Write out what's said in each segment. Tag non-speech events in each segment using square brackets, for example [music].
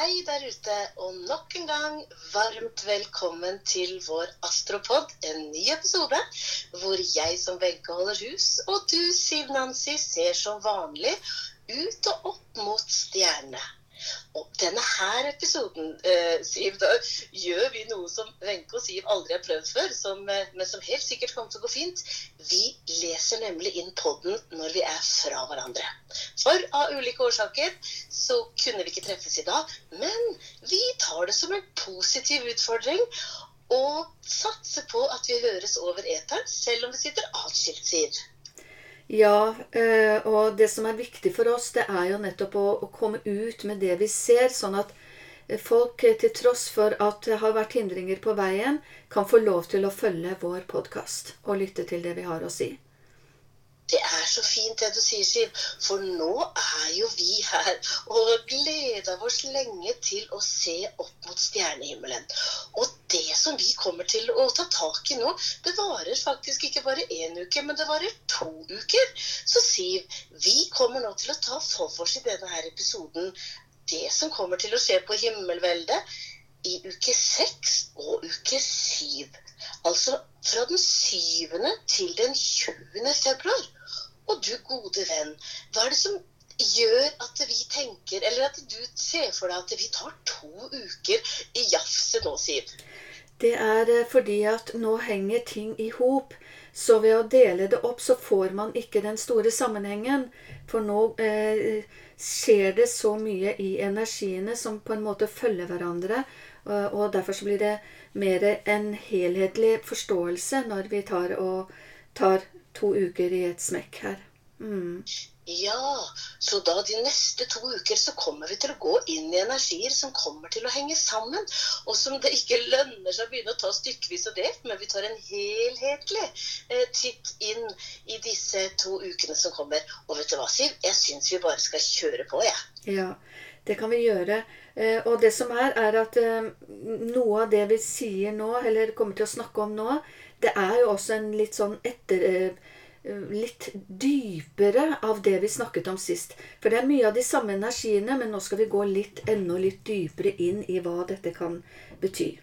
Hei der ute, og nok en gang varmt velkommen til vår Astropod, en ny episode hvor jeg som Wenche holder hus, og du, Siv Nancy, ser som vanlig ut og opp mot stjernene. Og denne her episoden, eh, Siv, da gjør vi noe som Wenche og Siv aldri har prøvd før, som, eh, men som helt sikkert kommer til å gå fint. Vi leser nemlig inn podden når vi er fra hverandre. For av ulike årsaker så kunne vi ikke treffes i dag, men vi tar det som en positiv utfordring. Og satser på at vi høres over eteren, selv om vi sitter atskilt, Siv. Ja, eh, og det som er viktig for oss, det er jo nettopp å, komme ut med det vi ser, sånn at eh, folk, eh, til tross for at det har vært hindringer på veien, kan få lov til å følge vår podkast og lytte til det vi har å si. Det er så fint det du sier, Siv. For nå er jo vi her og gleder oss lenge til å se opp mot stjernehimmelen. Og det som vi kommer til å ta tak i nå, det varer faktisk ikke bare én uke, men det varer to uker. Så Siv, vi kommer nå til å ta for oss i denne her episoden det som kommer til å skje på himmelveldet i uke seks og uke syv. Altså fra den syvende til den 20. februar. Og du gode venn, hva er det som gjør at vi tenker, eller at du ser for deg at vi tar to uker i jafset nå, Siv? Det er eh, fordi at nå henger ting i hop. Så ved å dele det opp, så får man ikke den store sammenhengen. For nå eh, skjer det så mye i energiene som på en måte følger hverandre. Og, og derfor så blir det mer en helhetlig forståelse når vi tar og tar to uker i et smekk her. Mm. Ja, så da de neste to uker så kommer vi til å gå inn i energier som kommer til å henge sammen, og som det ikke lønner seg å begynne å ta stykkevis og delt, men vi tar en helhetlig eh, titt inn i disse to ukene som kommer. Og vet du hva, Siv? Jeg syns vi bare skal kjøre på, jeg. Ja. ja, det kan vi gjøre. Eh, og det som er, er at eh, noe av det vi sier nå, eller kommer til å snakke om nå, det er jo også en litt sånn etter eh, litt dypere av det vi snakket om sist. For det er mye av de samme energiene, men nå skal vi gå litt enda litt dypere inn i hva dette kan bety.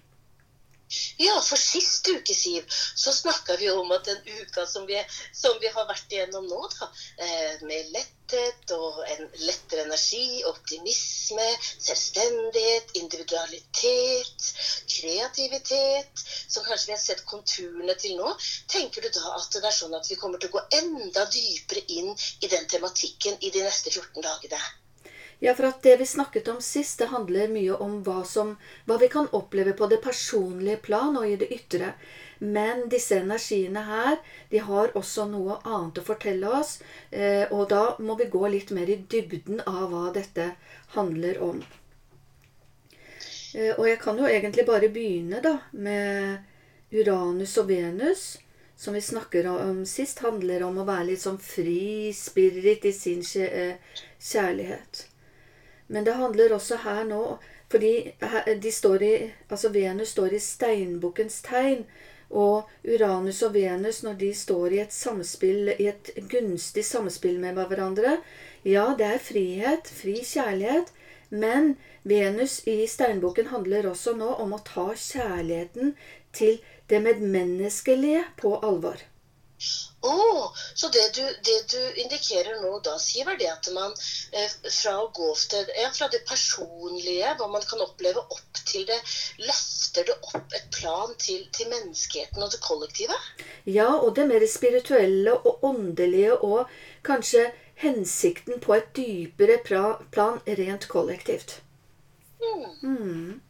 Ja, for sist uke, Siv, så snakka vi om at den uka som vi, som vi, har vært igjennom nå, da, eh, med letthet og en lettere energi, optimisme, selvstendighet, individualitet, kreativitet, som kanskje vi har sett konturene til nå, tenker du da at det er sånn at vi kommer til å gå enda dypere inn i den tematikken i de neste 14 dagene? Ja, for at det vi snakket om sist, det handler mye om hva, som, hva vi kan oppleve på det personlige plan og i det ytre. Men disse energiene her, de har også noe annet å fortelle oss. Eh, og da må vi gå litt mer i dybden av hva dette handler om. Eh, og jeg kan jo egentlig bare begynne da med Uranus og Venus. Som vi snakker om sist, handler om å være litt sånn fri spirit i sin eh, kjærlighet. Men det handler også her nå Fordi de står i, altså Venus står i steinbukkens tegn. Og Uranus og Venus, når de står i et samspill, i et gunstig samspill med hverandre Ja, det er frihet, fri kjærlighet. Men Venus i steinboken handler også nå om å ta kjærligheten til det medmenneskelige på alvor. Oh, så det du, det du, indikerer nå da, Siv, er det at man eh, fra å gå til, ja, fra det personlige, hva man kan oppleve, opp til det Løfter det opp et plan til, til menneskeheten og det kollektive? Ja, og det mer spirituelle og åndelige og kanskje hensikten på et dypere plan rent kollektivt. Mm. Mm.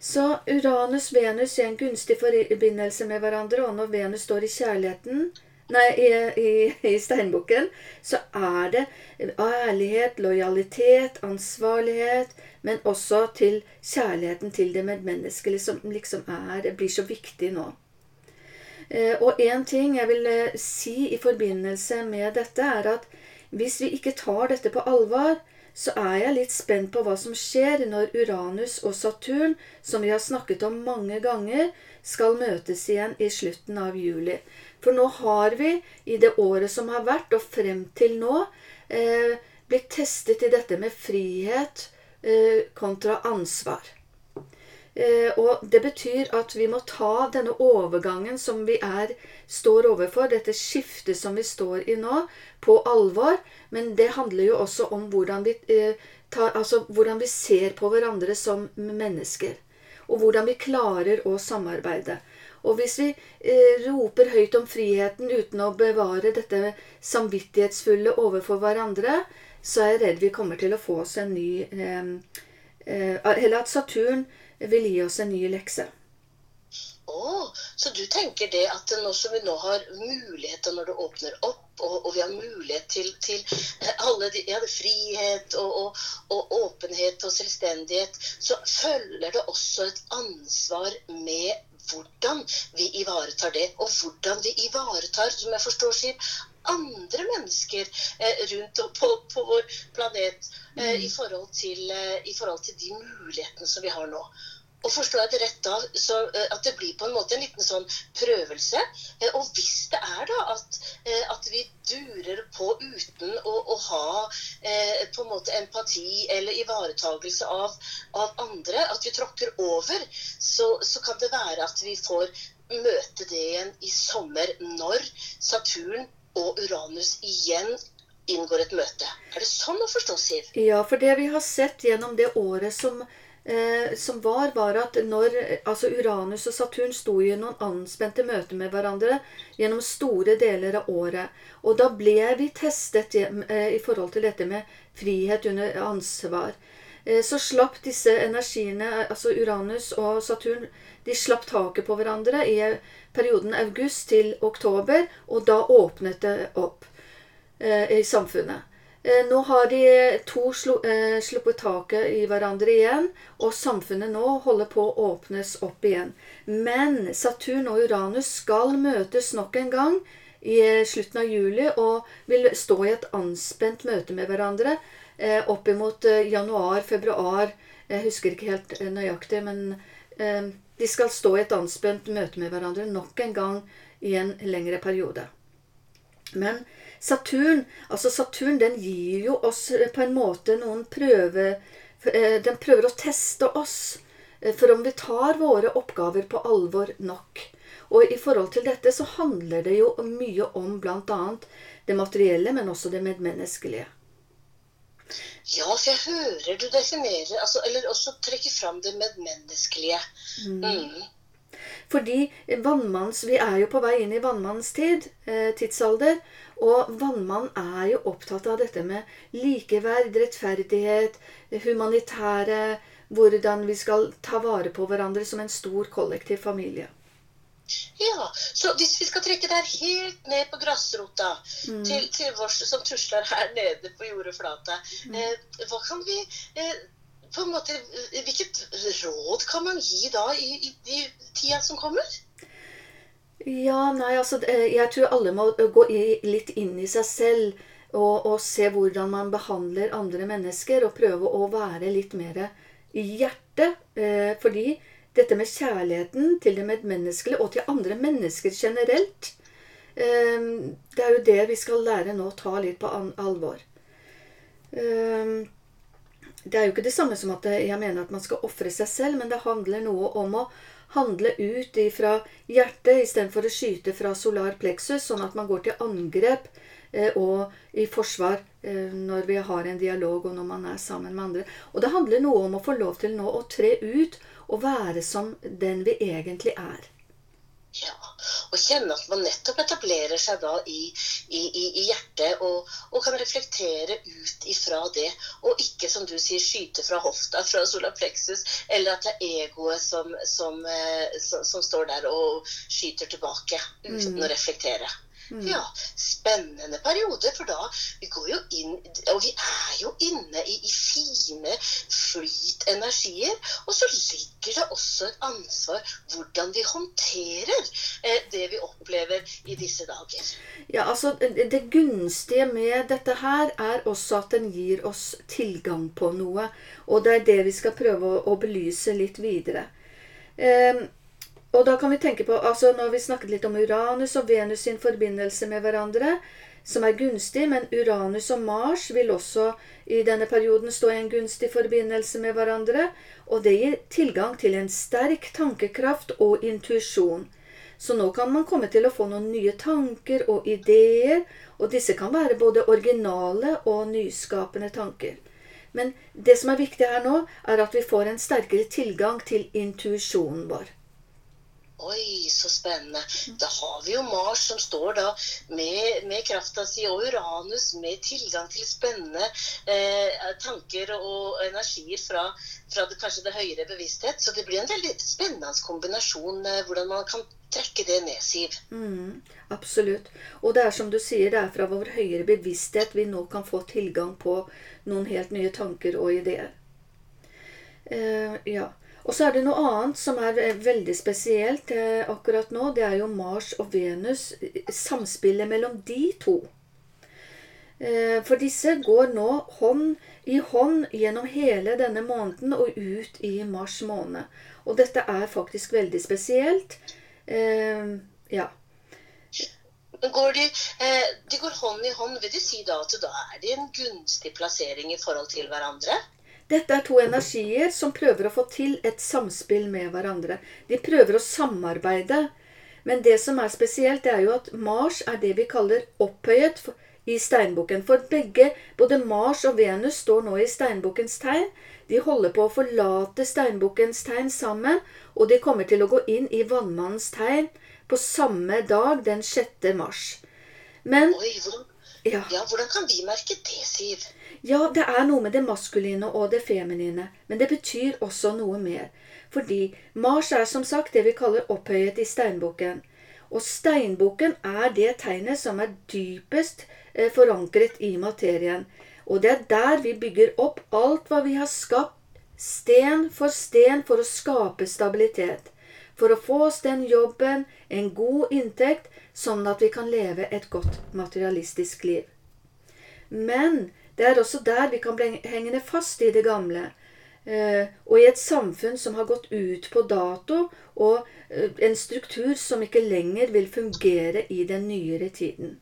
Så Uranus Venus er en gunstig forbindelse med hverandre, og når Venus står i kjærligheten Nei, i, i, i steinbukken, så er det ærlighet, lojalitet, ansvarlighet, men også til kjærligheten til det medmenneskelige, som liksom er, blir så viktig nå. Eh, og én ting jeg vil eh, si i forbindelse med dette, er at hvis vi ikke tar dette på alvor, så er jeg litt spent på hva som skjer når Uranus og Saturn, som vi har snakket om mange ganger, skal møtes igjen i slutten av juli. For nå har vi, i det året som har vært, og frem til nå, eh, blitt testet i dette med frihet eh, kontra ansvar. Eh, og det betyr at vi må ta denne overgangen som vi er, står overfor, dette skiftet som vi står i nå, på alvor. Men det handler jo også om hvordan vi, eh, tar, altså, hvordan vi ser på hverandre som mennesker. Og hvordan vi klarer å samarbeide. Og hvis vi eh, roper høyt om friheten uten å bevare dette samvittighetsfulle overfor hverandre, så er jeg redd vi kommer til å få oss en ny Eller at Saturn vil gi oss en ny lekse. Oh, så du tenker det at nå som vi nå har muligheter når det åpner opp, og, og vi har mulighet til, til eh, alle de, ja, frihet og, og, og, åpenhet og selvstendighet, så følger det også et ansvar med hvordan vi ivaretar det, og hvordan vi ivaretar, som jeg forstår Siv, andre mennesker eh, rundt på, på, vår planet eh, mm. i, forhold til, eh, i forhold til de mulighetene som vi har nå. Og forstår jeg det rett da, så eh, at det blir på en måte en liten sånn prøvelse. Eh, og hvis det er da at, eh, at vi durer på uten å, å ha på en måte empati eller ivaretagelse av, av andre, at vi tråkker over, så, så kan det være at vi får møte det igjen i sommer, når Saturn og Uranus igjen inngår et møte. Er det sånn å forstå, Siv? Ja, for det vi har sett gjennom det året som eh, som var, var at når altså Uranus og Saturn sto i noen anspente møter med hverandre gjennom store deler av året. Og da ble vi testet eh, i forhold til dette med frihet under ansvar. Eh, så slapp disse energiene, altså Uranus og Saturn, de slapp taket på hverandre i perioden august til oktober, og da åpnet det opp eh, i samfunnet. Eh, nå har de to eh, sluppet taket i hverandre igjen, og samfunnet nå holder på å åpnes opp igjen. Men Saturn og Uranus skal møtes nok en gang i eh, slutten av juli og vil stå i et anspent møte med hverandre opp imot januar-februar. Jeg husker ikke helt nøyaktig, men de skal stå i et anspent møte med hverandre nok en gang i en lengre periode. Men Saturn, altså Saturn den gir jo oss eh, på en måte noen prøve eh, Den prøver å teste oss eh, for om vi tar våre oppgaver på alvor nok. Og i forhold til dette så handler det jo mye om bl.a. det materielle, men også det medmenneskelige. Ja, for jeg hører du definerer altså, Eller også trekker fram det medmenneskelige. Mm. Mm. Fordi vannmanns, Vi er jo på vei inn i vannmannens tid, eh, tidsalder. Og vannmann er jo opptatt av dette med likeverd, rettferdighet, humanitære Hvordan vi skal ta vare på hverandre som en stor kollektiv familie. Ja, så hvis vi skal trekke der helt ned på grasrota mm. til, til vårs som tusler her nede på jordeflata, mm. eh, hva kan vi eh, på en måte, Hvilket råd kan man gi da i, i de tida som kommer? Ja, nei, altså Jeg tror alle må gå litt inn i seg selv og, og, se hvordan man behandler andre mennesker, og prøve å være litt mer i hjertet. Eh, fordi dette med kjærligheten til det medmenneskelige og til andre mennesker generelt eh, Det er jo det vi skal lære nå å ta litt på alvor. Eh, det er jo ikke det samme som at jeg mener at man skal ofre seg selv, men det handler noe om å handle ut ifra hjertet istedenfor å skyte fra solar plexus, sånn at man går til angrep eh, og i forsvar eh, når vi har en dialog og når man er sammen med andre. Og det handler noe om å få lov til nå å tre ut og være som den vi egentlig er. Ja, og kjenne at man nettopp etablerer seg da i, i, i, hjertet og, og, kan reflektere ut ifra det. Og ikke, som du sier, skyte fra hofta, fra sola plexus, eller at det er egoet som, som, eh, som, som står der og skyter tilbake uten mm. å reflektere. Mm. Ja, spennende periode, for da vi går jo inn Og vi er jo inne i, i fine flytenergier. Og så ligger det også et ansvar hvordan vi håndterer eh, det vi opplever i disse dager. Ja, altså Det gunstige med dette her er også at den gir oss tilgang på noe. Og det er det vi skal prøve å, å belyse litt videre. Eh, og da kan vi tenke på altså Nå har vi snakket litt om Uranus og Venus sin forbindelse med hverandre, som er gunstig, men Uranus og Mars vil også i denne perioden stå i en gunstig forbindelse med hverandre, og det gir tilgang til en sterk tankekraft og intuisjon. Så nå kan man komme til å få noen nye tanker og ideer, og disse kan være både originale og nyskapende tanker. Men det som er viktig her nå, er at vi får en sterkere tilgang til intuisjonen vår. Oi, så spennende. Da har vi jo Mars som står da med, med krafta si, og Uranus med tilgang til spennende eh, tanker og energier fra, fra det, kanskje det høyere bevissthet. Så det blir en veldig spennende kombinasjon eh, hvordan man kan trekke det ned, Siv. Mm, absolutt. Og det er som du sier, det er fra vår høyere bevissthet vi nå kan få tilgang på noen helt nye tanker og ideer. Eh, ja. Og så er det noe annet som er veldig spesielt eh, akkurat nå. Det er jo Mars og Venus, samspillet mellom de to. Eh, for disse går nå hånd i hånd gjennom hele denne måneden og ut i mars måned. Og dette er faktisk veldig spesielt. Eh, ja. Går de, eh, de går hånd i hånd, vil de si da at da er de en gunstig plassering i forhold til hverandre? Dette er to energier som prøver å få til et samspill med hverandre. De prøver å samarbeide. Men det som er spesielt, er jo at Mars er det vi kaller opphøyet i steinbukken. For begge, både Mars og Venus, står nå i steinbukkens tegn. De holder på å forlate steinbukkens tegn sammen, og de kommer til å gå inn i vannmannens tegn på samme dag, den 6. mars. Men Oi, ja. ja, hvordan kan vi merke det, Siv? Ja, det er noe med det maskuline og det feminine, men det betyr også noe mer. Fordi Mars er som sagt det vi kaller opphøyet i steinbukken. Og steinbukken er det tegnet som er dypest eh, forankret i materien. Og det er der vi bygger opp alt hva vi har skapt, sten for sten, for å skape stabilitet. For å få oss den jobben, en god inntekt, sånn at vi kan leve et godt materialistisk liv. Men det er også der vi kan bli hengende fast i det gamle. Eh, og i et samfunn som har gått ut på dato, og eh, en struktur som ikke lenger vil fungere i den nyere tiden.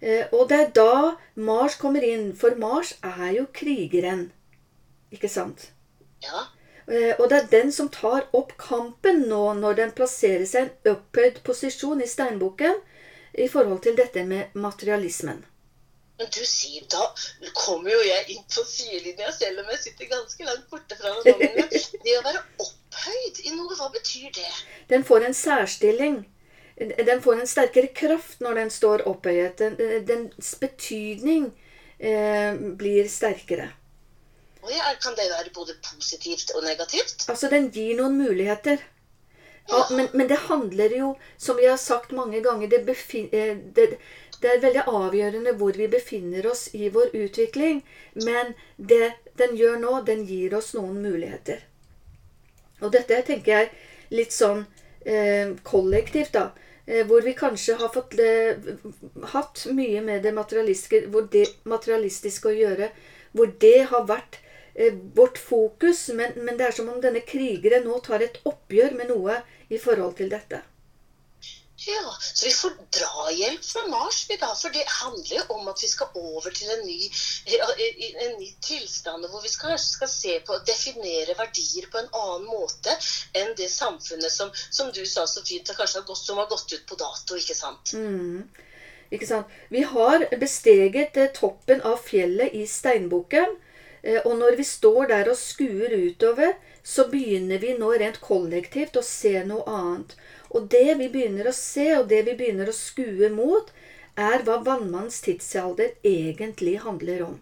Eh, og det er da Mars kommer inn, for Mars er jo krigeren. Ikke sant? Ja. Og det er den som tar opp kampen nå, når den plasserer seg i en opphøyd posisjon i steinboken i forhold til dette med materialismen. Men du Siv, da kommer jo jeg inn på sidelinja selv om jeg sitter ganske langt borte fra det. Det å være opphøyd i noe, hva betyr det? Den får en særstilling. Den får en sterkere kraft når den står opphøyet. Den, dens betydning eh, blir sterkere. Og ja, kan det være både positivt og negativt? Altså, den gir noen muligheter. Ja, men, men, det handler jo, som vi har sagt mange ganger det, eh, det, det er veldig avgjørende hvor vi befinner oss i vår utvikling. Men det den gjør nå, den gir oss noen muligheter. Og dette tenker jeg litt sånn eh, kollektivt, da. Eh, hvor vi kanskje har fått eh, hatt mye med det materialistiske, det materialistiske, å gjøre. Hvor det har vært vårt fokus. Men, men det er som om denne krigeren nå tar et oppgjør med noe i forhold til dette. Ja, Så vi får drahjelp fra Mars, vi da. For det handler jo om at vi skal over til en ny, en ny tilstand hvor vi skal, skal se på og definere verdier på en annen måte enn det samfunnet som, som du sa så fint, kanskje har gått, som har gått ut på dato. ikke sant? Mm. Ikke sant? Vi har besteget eh, toppen av fjellet i Steinbukken. Eh, og når vi står der og skuer utover, så begynner vi nå rent kollektivt å se noe annet. Og det vi begynner å se, og det vi begynner å skue mot, er hva vannmannens tidsalder egentlig handler om.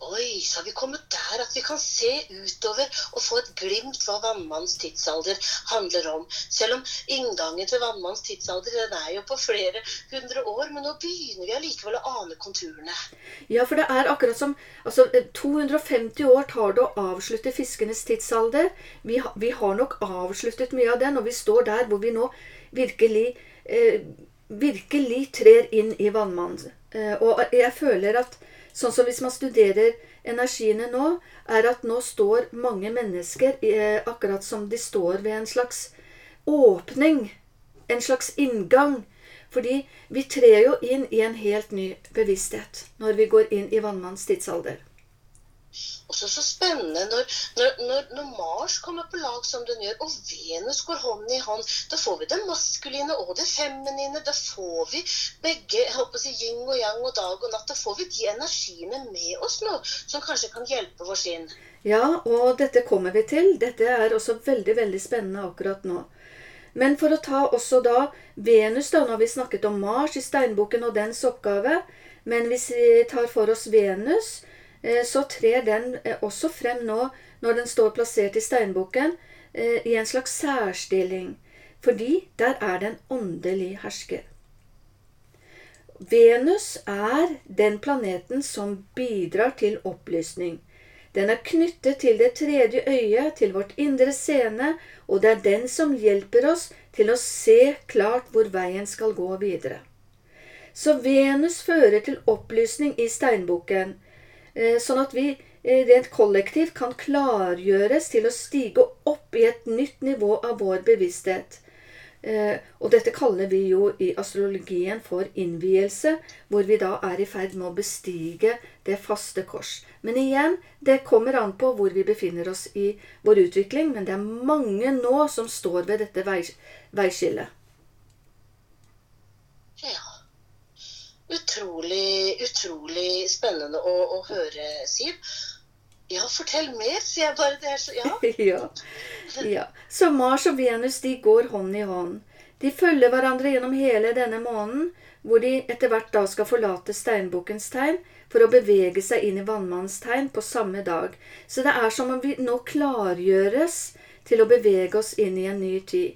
Oi, så har vi kommet der at vi kan se utover og få et glimt hva vannmannens tidsalder handler om. Selv om inngangen til vannmannens tidsalder den er jo på flere hundre år, men nå begynner vi allikevel å ane konturene. Ja, for det er akkurat som altså 250 år tar det å avslutte fiskenes tidsalder. Vi, vi har nok avsluttet mye av den, og vi står der hvor vi nå virkelig eh, virkelig trer inn i vannmannen. Eh, og jeg føler at Sånn som hvis man studerer energiene nå, er at nå står mange mennesker eh, akkurat som de står ved en slags åpning. En slags inngang. Fordi vi trer jo inn i en helt ny bevissthet når vi går inn i vannmannens tidsalder. Også så spennende når, når, når, Mars kommer på lag som den gjør, og Venus går hånd i hånd. Da får vi det maskuline og det feminine. Da får vi begge jeg håper å si, yin og yang og dag og natt. Da får vi de energiene med oss nå som kanskje kan hjelpe oss inn. Ja, og dette kommer vi til. Dette er også veldig, veldig spennende akkurat nå. Men for å ta også da Venus, da, når vi snakket om Mars i steinboken og dens oppgave Men hvis vi tar for oss Venus, så trer den eh, også frem nå, når den står plassert i steinbukken, eh, i en slags særstilling. Fordi der er den åndelig hersker. Venus er den planeten som bidrar til opplysning. Den er knyttet til det tredje øyet, til vårt indre scene, og det er den som hjelper oss til å se klart hvor veien skal gå videre. Så Venus fører til opplysning i steinbukken, Eh, sånn at vi eh, rent kollektivt kan klargjøres til å stige opp i et nytt nivå av vår bevissthet. Eh, og dette kaller vi jo i astrologien for innvielse, hvor vi da er i ferd med å bestige det faste kors. Men igjen, det kommer an på hvor vi befinner oss i vår utvikling, men det er mange nå som står ved dette veiskillet. Ja utrolig, utrolig spennende å, å høre, Siv. Ja, fortell mer, sier jeg bare. Det er så, ja. [laughs] ja. ja. Så Mars og Venus de går hånd i hånd. De følger hverandre gjennom hele denne måneden, hvor de etter hvert da skal forlate steinbukkens tegn for å bevege seg inn i vannmannens tegn på samme dag. Så det er som om vi nå klargjøres til å bevege oss inn i en ny tid.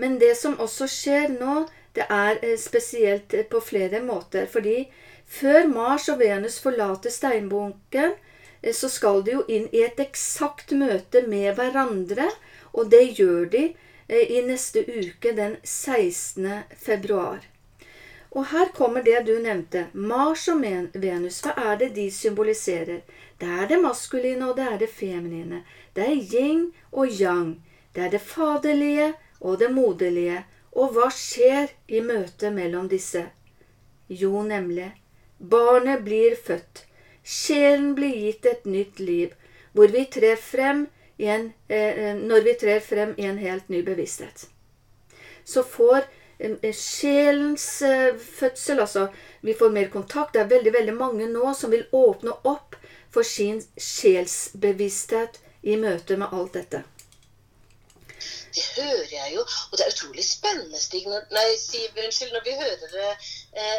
Men det som også skjer nå, det er eh, spesielt eh, på flere måter. Fordi før Mars og Venus forlater steinbunken, eh, så skal de jo inn i et eksakt møte med hverandre. Og det gjør de i neste uke, den 16. februar. Og her kommer det du nevnte. Mars og Venus, hva er det de symboliserer? Det er det maskuline, og det er det feminine. Det er yin og yang. Det er det faderlige og det moderlige. Og hva skjer i møtet mellom disse? Jo, nemlig, barnet blir født. Sjelen blir gitt et nytt liv, hvor vi trer frem en, eh, når vi trer frem i en helt ny bevissthet. Så får eh, sjelens eh, fødsel, altså Vi får mer kontakt. Det er veldig, veldig mange nå som vil åpne opp for sin sjelsbevissthet i møte med alt dette. Det hører jeg jo, og det er utrolig spennende, Stig, når, nei, Siv, unnskyld, når vi hører det eh,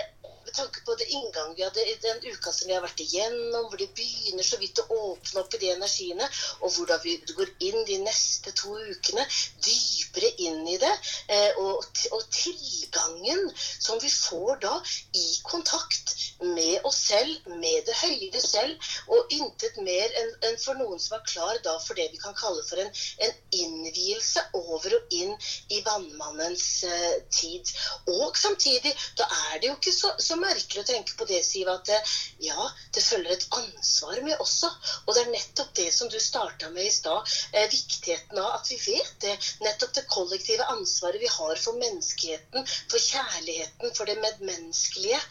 med tanke på det inngang vi hadde i den uka som vi har vært igjennom, hvor det begynner så vidt å åpne opp i de energiene, og hvordan vi går inn de neste to ukene dypere inn i det, eh, og, og tilgangen som vi får da i kontakt med oss selv, med det høyere selv, og intet mer enn en for noen som er klar da for det vi kan kalle for en, en innvielse over og inn i vannmannens uh, tid. Og samtidig, da er det jo ikke så, så merkelig å tenke på det, Siv, at uh, ja, det følger et ansvar med også. Og det er nettopp det som du starta med i stad, uh, viktigheten av at vi vet det. Nettopp det kollektive ansvaret vi har for menneskeheten, for kjærligheten, for det medmenneskelige.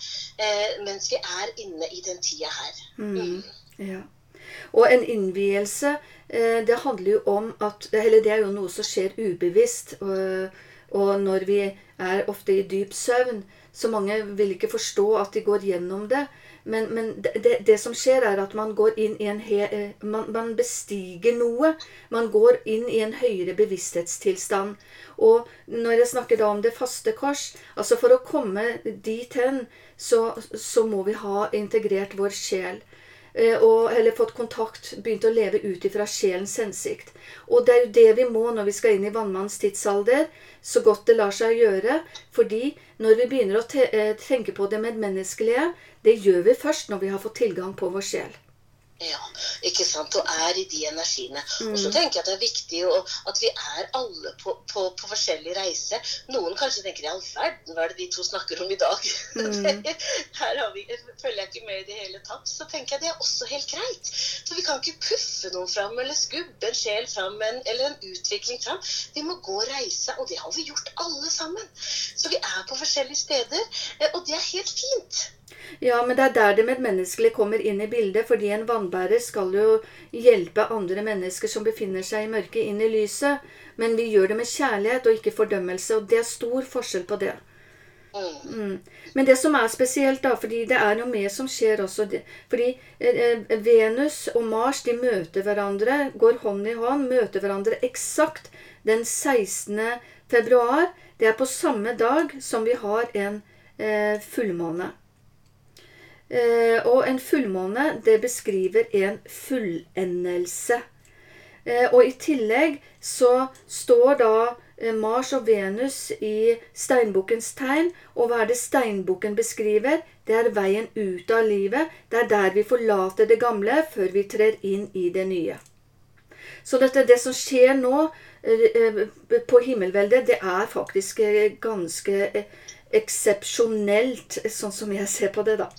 men mens vi er inne i den tida her. Mm. mm. Ja. Og en innvielse, eh, det handler jo om at Eller det er jo noe som skjer ubevisst. Og, og når vi er ofte i dyp søvn, så mange vil ikke forstå at de går gjennom det. Men, men det, det, som skjer, er at man går inn i en he, eh, man, man, bestiger noe. Man går inn i en høyere bevissthetstilstand. Og når jeg snakker da om det faste kors altså For å komme dit hen, så, så må vi ha integrert vår sjel. Eh, og, eller fått kontakt, begynt å leve ut ifra sjelens hensikt. Og det er jo det vi må når vi skal inn i vannmannens tidsalder, så godt det lar seg gjøre. Fordi når vi begynner å te eh, tenke på det medmenneskelige, det gjør vi først når vi har fått tilgang på vår sjel. Ja, ikke sant. Og er i de energiene. Mm. Og så tenker jeg at det er viktig at vi er alle på, på, på forskjellig reise. Noen kanskje tenker i all verden, hva er det de to snakker om i dag? [laughs] Mm. Her vi, følger jeg ikke med i det hele tatt. Så tenker jeg det er også helt greit. For vi kan ikke puffe noen fram eller skubbe en sjel fram en, eller en utvikling fram. Vi må gå og reise, og det har vi gjort alle sammen. Så vi er på forskjellige steder, eh, og det er helt fint. Ja, men det er der det medmenneskelige kommer inn i bildet, fordi en vannbærer skal jo hjelpe andre mennesker som befinner seg i mørket, inn i lyset. Men vi gjør det med kjærlighet og ikke fordømmelse, og det er stor forskjell på det. Mm. Men det som er spesielt, da, fordi det er noe mer som skjer også Fordi eh, eh, Venus og Mars de møter hverandre, går hånd i hånd, møter hverandre eksakt den 16. februar. Det er på samme dag som vi har en eh, fullmåne. Eh, og en fullmåne, det beskriver en fullendelse. Eh, og i tillegg så står da eh, Mars og Venus i steinbukkens tegn. Og hva er det steinbukken beskriver? Det er veien ut av livet. Det er der vi forlater det gamle før vi trer inn i det nye. Så dette, det som skjer nå på himmelveldet, det er faktisk ganske eksepsjonelt, sånn som jeg ser på det, da.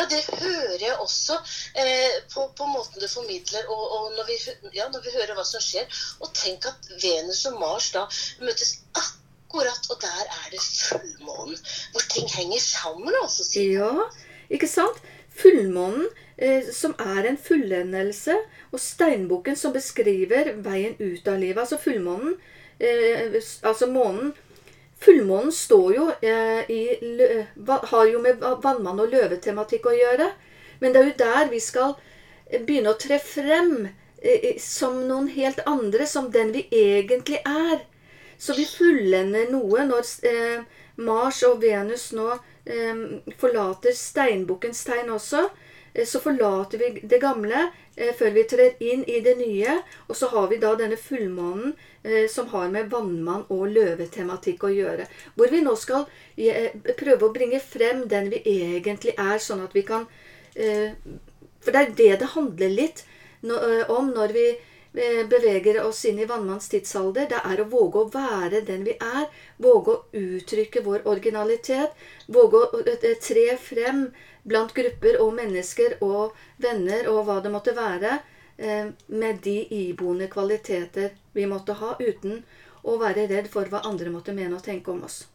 Ja, det hører jeg også eh, på, på, måten du formidler, og, og når, vi, ja, når, vi, hører hva som skjer. Og tenk at Venus og Mars da møtes akkurat, og der er det fullmånen. Hvor ting henger sammen, altså. Ja, ikke sant? Fullmånen, eh, som er en fullendelse, og steinbukken som beskriver veien ut av livet. Altså fullmånen, eh, altså månen Fullmånen står jo eh, i, har jo med vannmann- og løvetematikk å gjøre. Men det er jo der vi skal begynne å tre frem eh, som noen helt andre, som den vi egentlig er. Så vi fullender noe når eh, Mars og Venus nå eh, forlater steinbukkens tegn også. Eh, så forlater vi det gamle før vi trer inn i det nye. Og så har vi da denne fullmånen eh, som har med vannmann og løvetematikk å gjøre. Hvor vi nå skal prøve å bringe frem den vi egentlig er, sånn at vi kan For det er det det handler litt om når vi beveger oss inn i vannmanns tidsalder, det er å våge å være den vi er. Våge å uttrykke vår originalitet. Våge å tre frem blant grupper og mennesker og venner og hva det måtte være, eh, med de iboende kvaliteter vi måtte ha, uten å være redd for hva andre måtte mene og tenke om oss.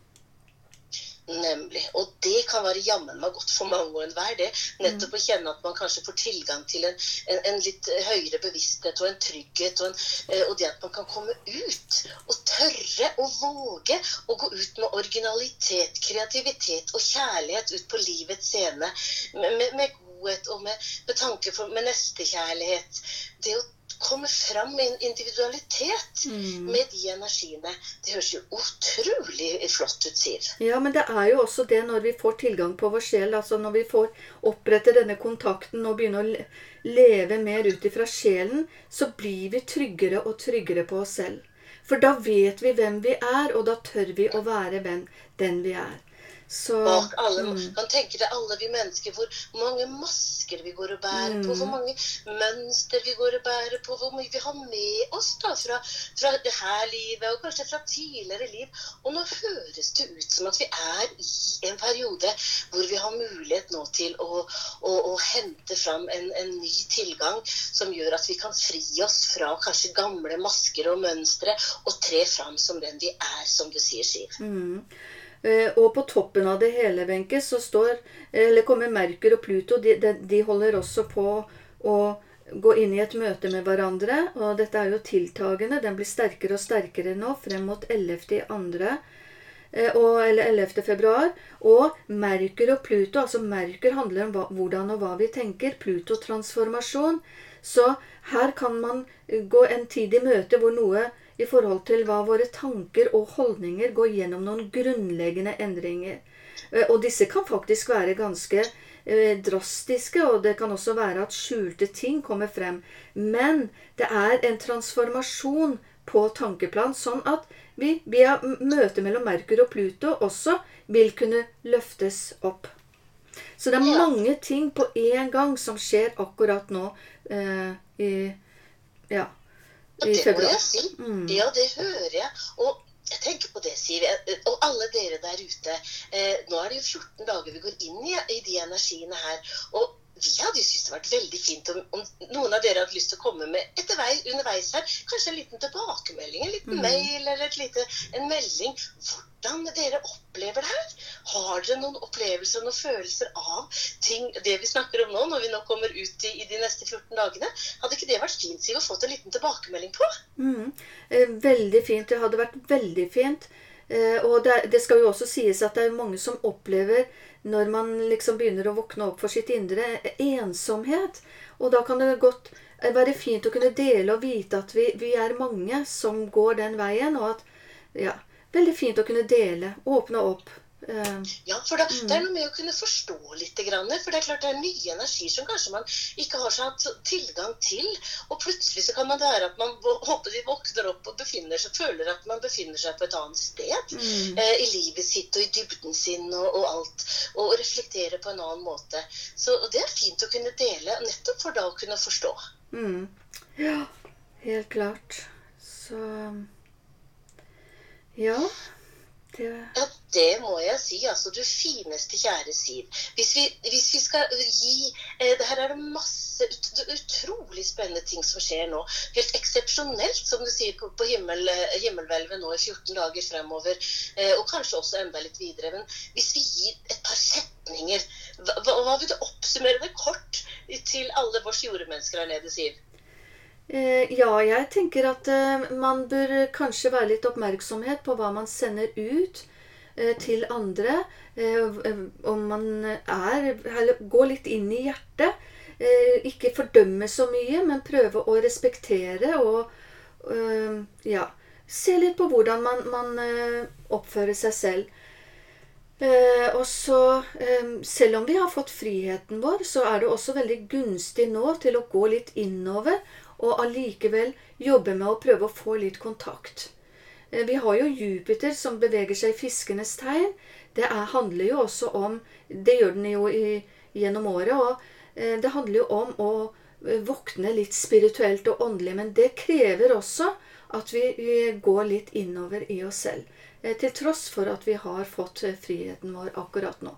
Nemlig. Og det kan være jammen meg godt for mange og enhver, det. Nettopp å kjenne at man kanskje får tilgang til en, en, en litt høyere bevissthet og en trygghet, og, en, eh, og, det at man kan komme ut og tørre og våge å gå ut med originalitet, kreativitet og kjærlighet ut på livets scene. Med, med, med godhet og med, med tanke for med nestekjærlighet. Det å komme fram med en individualitet mm. med de energiene. Det høres jo utrolig flott ut, Siv. Ja, men det er jo også det når vi får tilgang på vår sjel. altså Når vi får opprette denne kontakten og begynne å leve mer ut ifra sjelen, så blir vi tryggere og tryggere på oss selv. For da vet vi hvem vi er, og da tør vi å være den vi er. Så, bak alle. Mm. kan tenke deg alle vi mennesker, hvor mange masker vi går og bærer mm. på, hvor mange mønster vi går og bærer på, hvor mye vi har med oss da fra, fra det her livet, og kanskje fra tidligere liv. Og nå høres det ut som at vi er i en periode hvor vi har mulighet nå til å, å, å hente fram en, en, ny tilgang som gjør at vi kan fri oss fra kanskje gamle masker og mønstre og tre fram som den vi er, som du sier, Siv. Mm. Eh, og på toppen av det hele, Wenche, så står Eller kommer Merkur og Pluto. De, de, de, holder også på å gå inn i et møte med hverandre. Og dette er jo tiltagende. Den blir sterkere og sterkere nå frem mot 11.2. Og, eller 11. februar. Og Merkur og Pluto Altså Merkur handler om hva, hvordan og hva vi tenker. Pluto transformasjon. Så her kan man gå en tid i møte hvor noe i forhold til hva våre tanker og holdninger går gjennom noen grunnleggende endringer. Eh, og disse kan faktisk være ganske eh, drastiske, og det kan også være at skjulte ting kommer frem. Men det er en transformasjon på tankeplan, sånn at vi via møtet mellom Merkur og Pluto også vil kunne løftes opp. Så det er mange ting på én gang som skjer akkurat nå eh, i Ja. I det må jeg si. Mm. Ja, det hører jeg. Og jeg tenker på det, Siv. Og alle dere der ute. Eh, nå er det jo 14 dager vi går inn i, i de energiene her. Og vi hadde jo syntes det vært veldig fint om, om noen av dere hadde lyst til å komme med etter vei, underveis her, kanskje en liten tilbakemelding, en liten Mm. mail eller lite, en melding. Hvordan dere opplever det her. Har dere noen opplevelser og noen følelser av ting, det vi snakker om nå, når vi nå kommer ut i, i de neste 14 dagene? Hadde ikke det vært fint, Siv, å få en liten tilbakemelding på? Mm. Eh, Veldig fint. Det hadde vært veldig fint. Eh, Og det, det skal jo også sies at det er mange som opplever, når man liksom begynner å våkne opp for sitt indre, ensomhet. Og da kan det godt eh, være fint å kunne dele og vite at vi, vi er mange som går den veien, og at Ja. Veldig fint å kunne dele. Åpne opp. Eh, Ja, for da, det er noe med å kunne forstå litt. For det er klart det er mye energi som kanskje man ikke har så hatt tilgang til. Og plutselig så kan man være at man håper de våkner opp og befinner seg, føler at man befinner seg på et annet sted. Mm. Eh, I livet sitt og i dybden sin og, og alt. Og reflektere på en annen måte. Så det er fint å kunne dele, nettopp for da å kunne forstå. Mm. Ja, helt klart. Så Ja. Det Ja, det må jeg si. Altså, du fineste kjære Siv. Hvis vi, hvis vi skal gi eh, Her er det masse ut, utrolig spennende ting som skjer nå. Helt eksepsjonelt, som du sier, på, på himmel, eh, himmelhvelvet nå i 14 dager fremover. Eh, og kanskje også enda litt videre. Men hvis vi gir et par setninger, hva hva vil du oppsummere det kort til alle vårs jordemennesker her nede, Siv? Eh, ja, jeg tenker at eh, man bør kanskje være litt oppmerksomhet på hva man sender ut eh, til andre. Om man er Eller gå litt inn i hjertet. Ikke fordømme så mye, men prøve å respektere og ja, se litt på hvordan man, man oppfører seg selv. Eh, og så, eh, Selv om vi har fått friheten vår, så er det også veldig gunstig nå til å gå litt innover og allikevel jobbe med å prøve å få litt kontakt. Eh, Vi har jo Jupiter som beveger seg i fiskenes tegn. Det er, handler jo også om Det gjør den jo i, gjennom året. Og eh, det handler jo om å eh, våkne litt spirituelt og åndelig. Men det krever også at vi, vi går litt innover i oss selv. Til tross for at vi har fått friheten vår akkurat nå.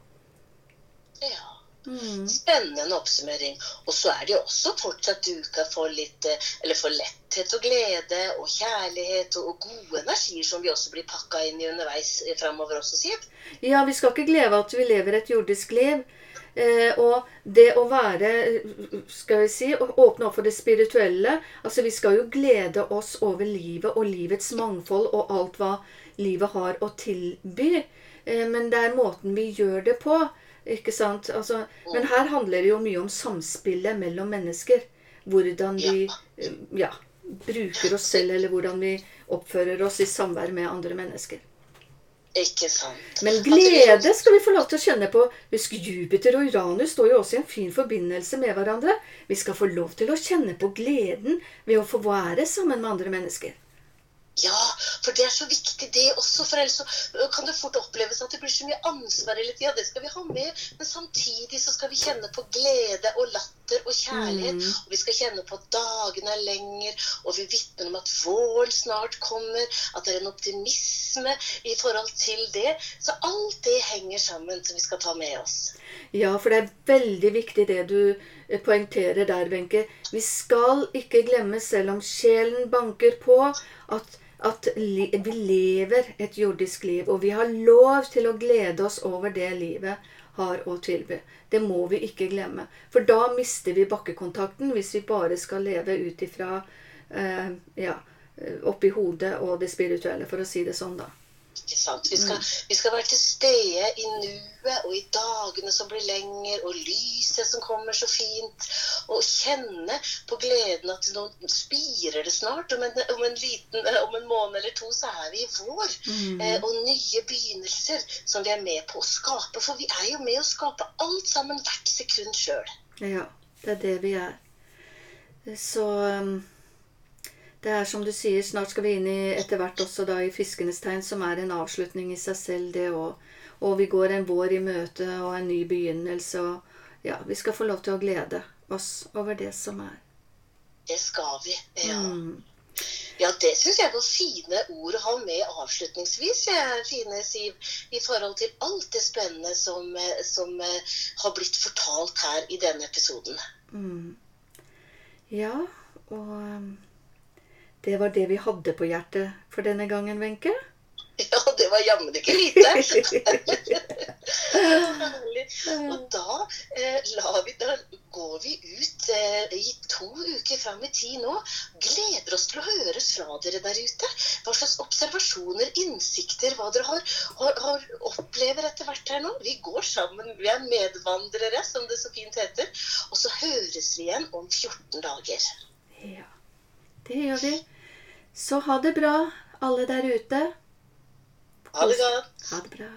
Ja. Mm. Spennende oppsummering. Og så er det jo også fortsatt duka for litt eh, Eller for letthet og glede og kjærlighet og, og gode energier som vi også blir pakka inn i underveis eh, framover også, Siv. Ja, vi skal ikke glede at vi lever et jordisk liv. Eh, og det å være Skal vi si å åpne opp for det spirituelle Altså, vi skal jo glede oss over livet og livets mangfold og alt hva livet har å tilby. Eh, men det er måten vi gjør det på. Ikke sant? Altså, men her handler det jo mye om samspillet mellom mennesker. Hvordan vi eh, ja, bruker oss selv, eller hvordan vi oppfører oss i samvær med andre mennesker. Ikke sant. Men glede skal vi få lov til å kjenne på. Husk, Jupiter og Uranus står jo også i en fin forbindelse med hverandre. Vi skal få lov til å kjenne på gleden ved å få være sammen med andre mennesker. Ja, for det er så viktig det også. For ellers så kan det fort oppleves at det blir så mye ansvar hele tida. Det skal vi ha med. Men samtidig så skal vi kjenne på glede og latter og kjærlighet. Mm. Og vi skal kjenne på at dagene er lenger, og vi vitner om at våren snart kommer. At det er en optimisme i forhold til det. Så alt det henger sammen som vi skal ta med oss. Ja, for det er veldig viktig det du eh, poengterer der, Wenche. Vi skal ikke glemme, selv om sjelen banker på, at, at vi lever et jordisk liv. Og vi har lov til å glede oss over det livet har å tilby. Det må vi ikke glemme. For da mister vi bakkekontakten hvis vi bare skal leve ut ifra eh, ja, eh, oppi hodet og det spirituelle, for å si det sånn, da. Ikke sant? Vi skal, vi skal være til stede i nuet og i dagene som blir lenger, og lyset som kommer så fint. Og kjenne på gleden at nå spirer det snart. Om en, om en, liten, om en måned eller to så er vi i vår. Eh, og nye begynnelser som vi er med på å skape. For vi er jo med å skape alt sammen hvert sekund sjøl. Ja, det er det vi er. Så um, det er som du sier, snart skal vi inn i etter hvert også da i Fiskenes tegn, som er en avslutning i seg selv, det òg. Og vi går en vår i møte og en ny begynnelse. Og ja, vi skal få lov til å glede oss over det som er. Det skal vi. Ja. Mm. Ja, det syns jeg var fine ord å ha med avslutningsvis, jeg, fine Siv, i forhold til alt det spennende som, eh, som uh, har blitt fortalt her i denne episoden. Mm. Ja, og um, det var det vi hadde på hjertet for denne gangen, Wenche. [laughs] Ja, det var jammen ikke lite. [laughs] og da, eh, vi, da, går vi ut eh, i to uker fram i tid nå. Gleder oss til å høre fra dere der ute. Hva slags observasjoner, innsikter, hva dere har, har, har opplever etter hvert her nå. Vi går sammen, vi er medvandrere, som det så fint heter. Og så høres vi igjen om 14 dager. Ja, det gjør vi. Så ha det bra, alle der ute. Ha det godt. Ha det bra.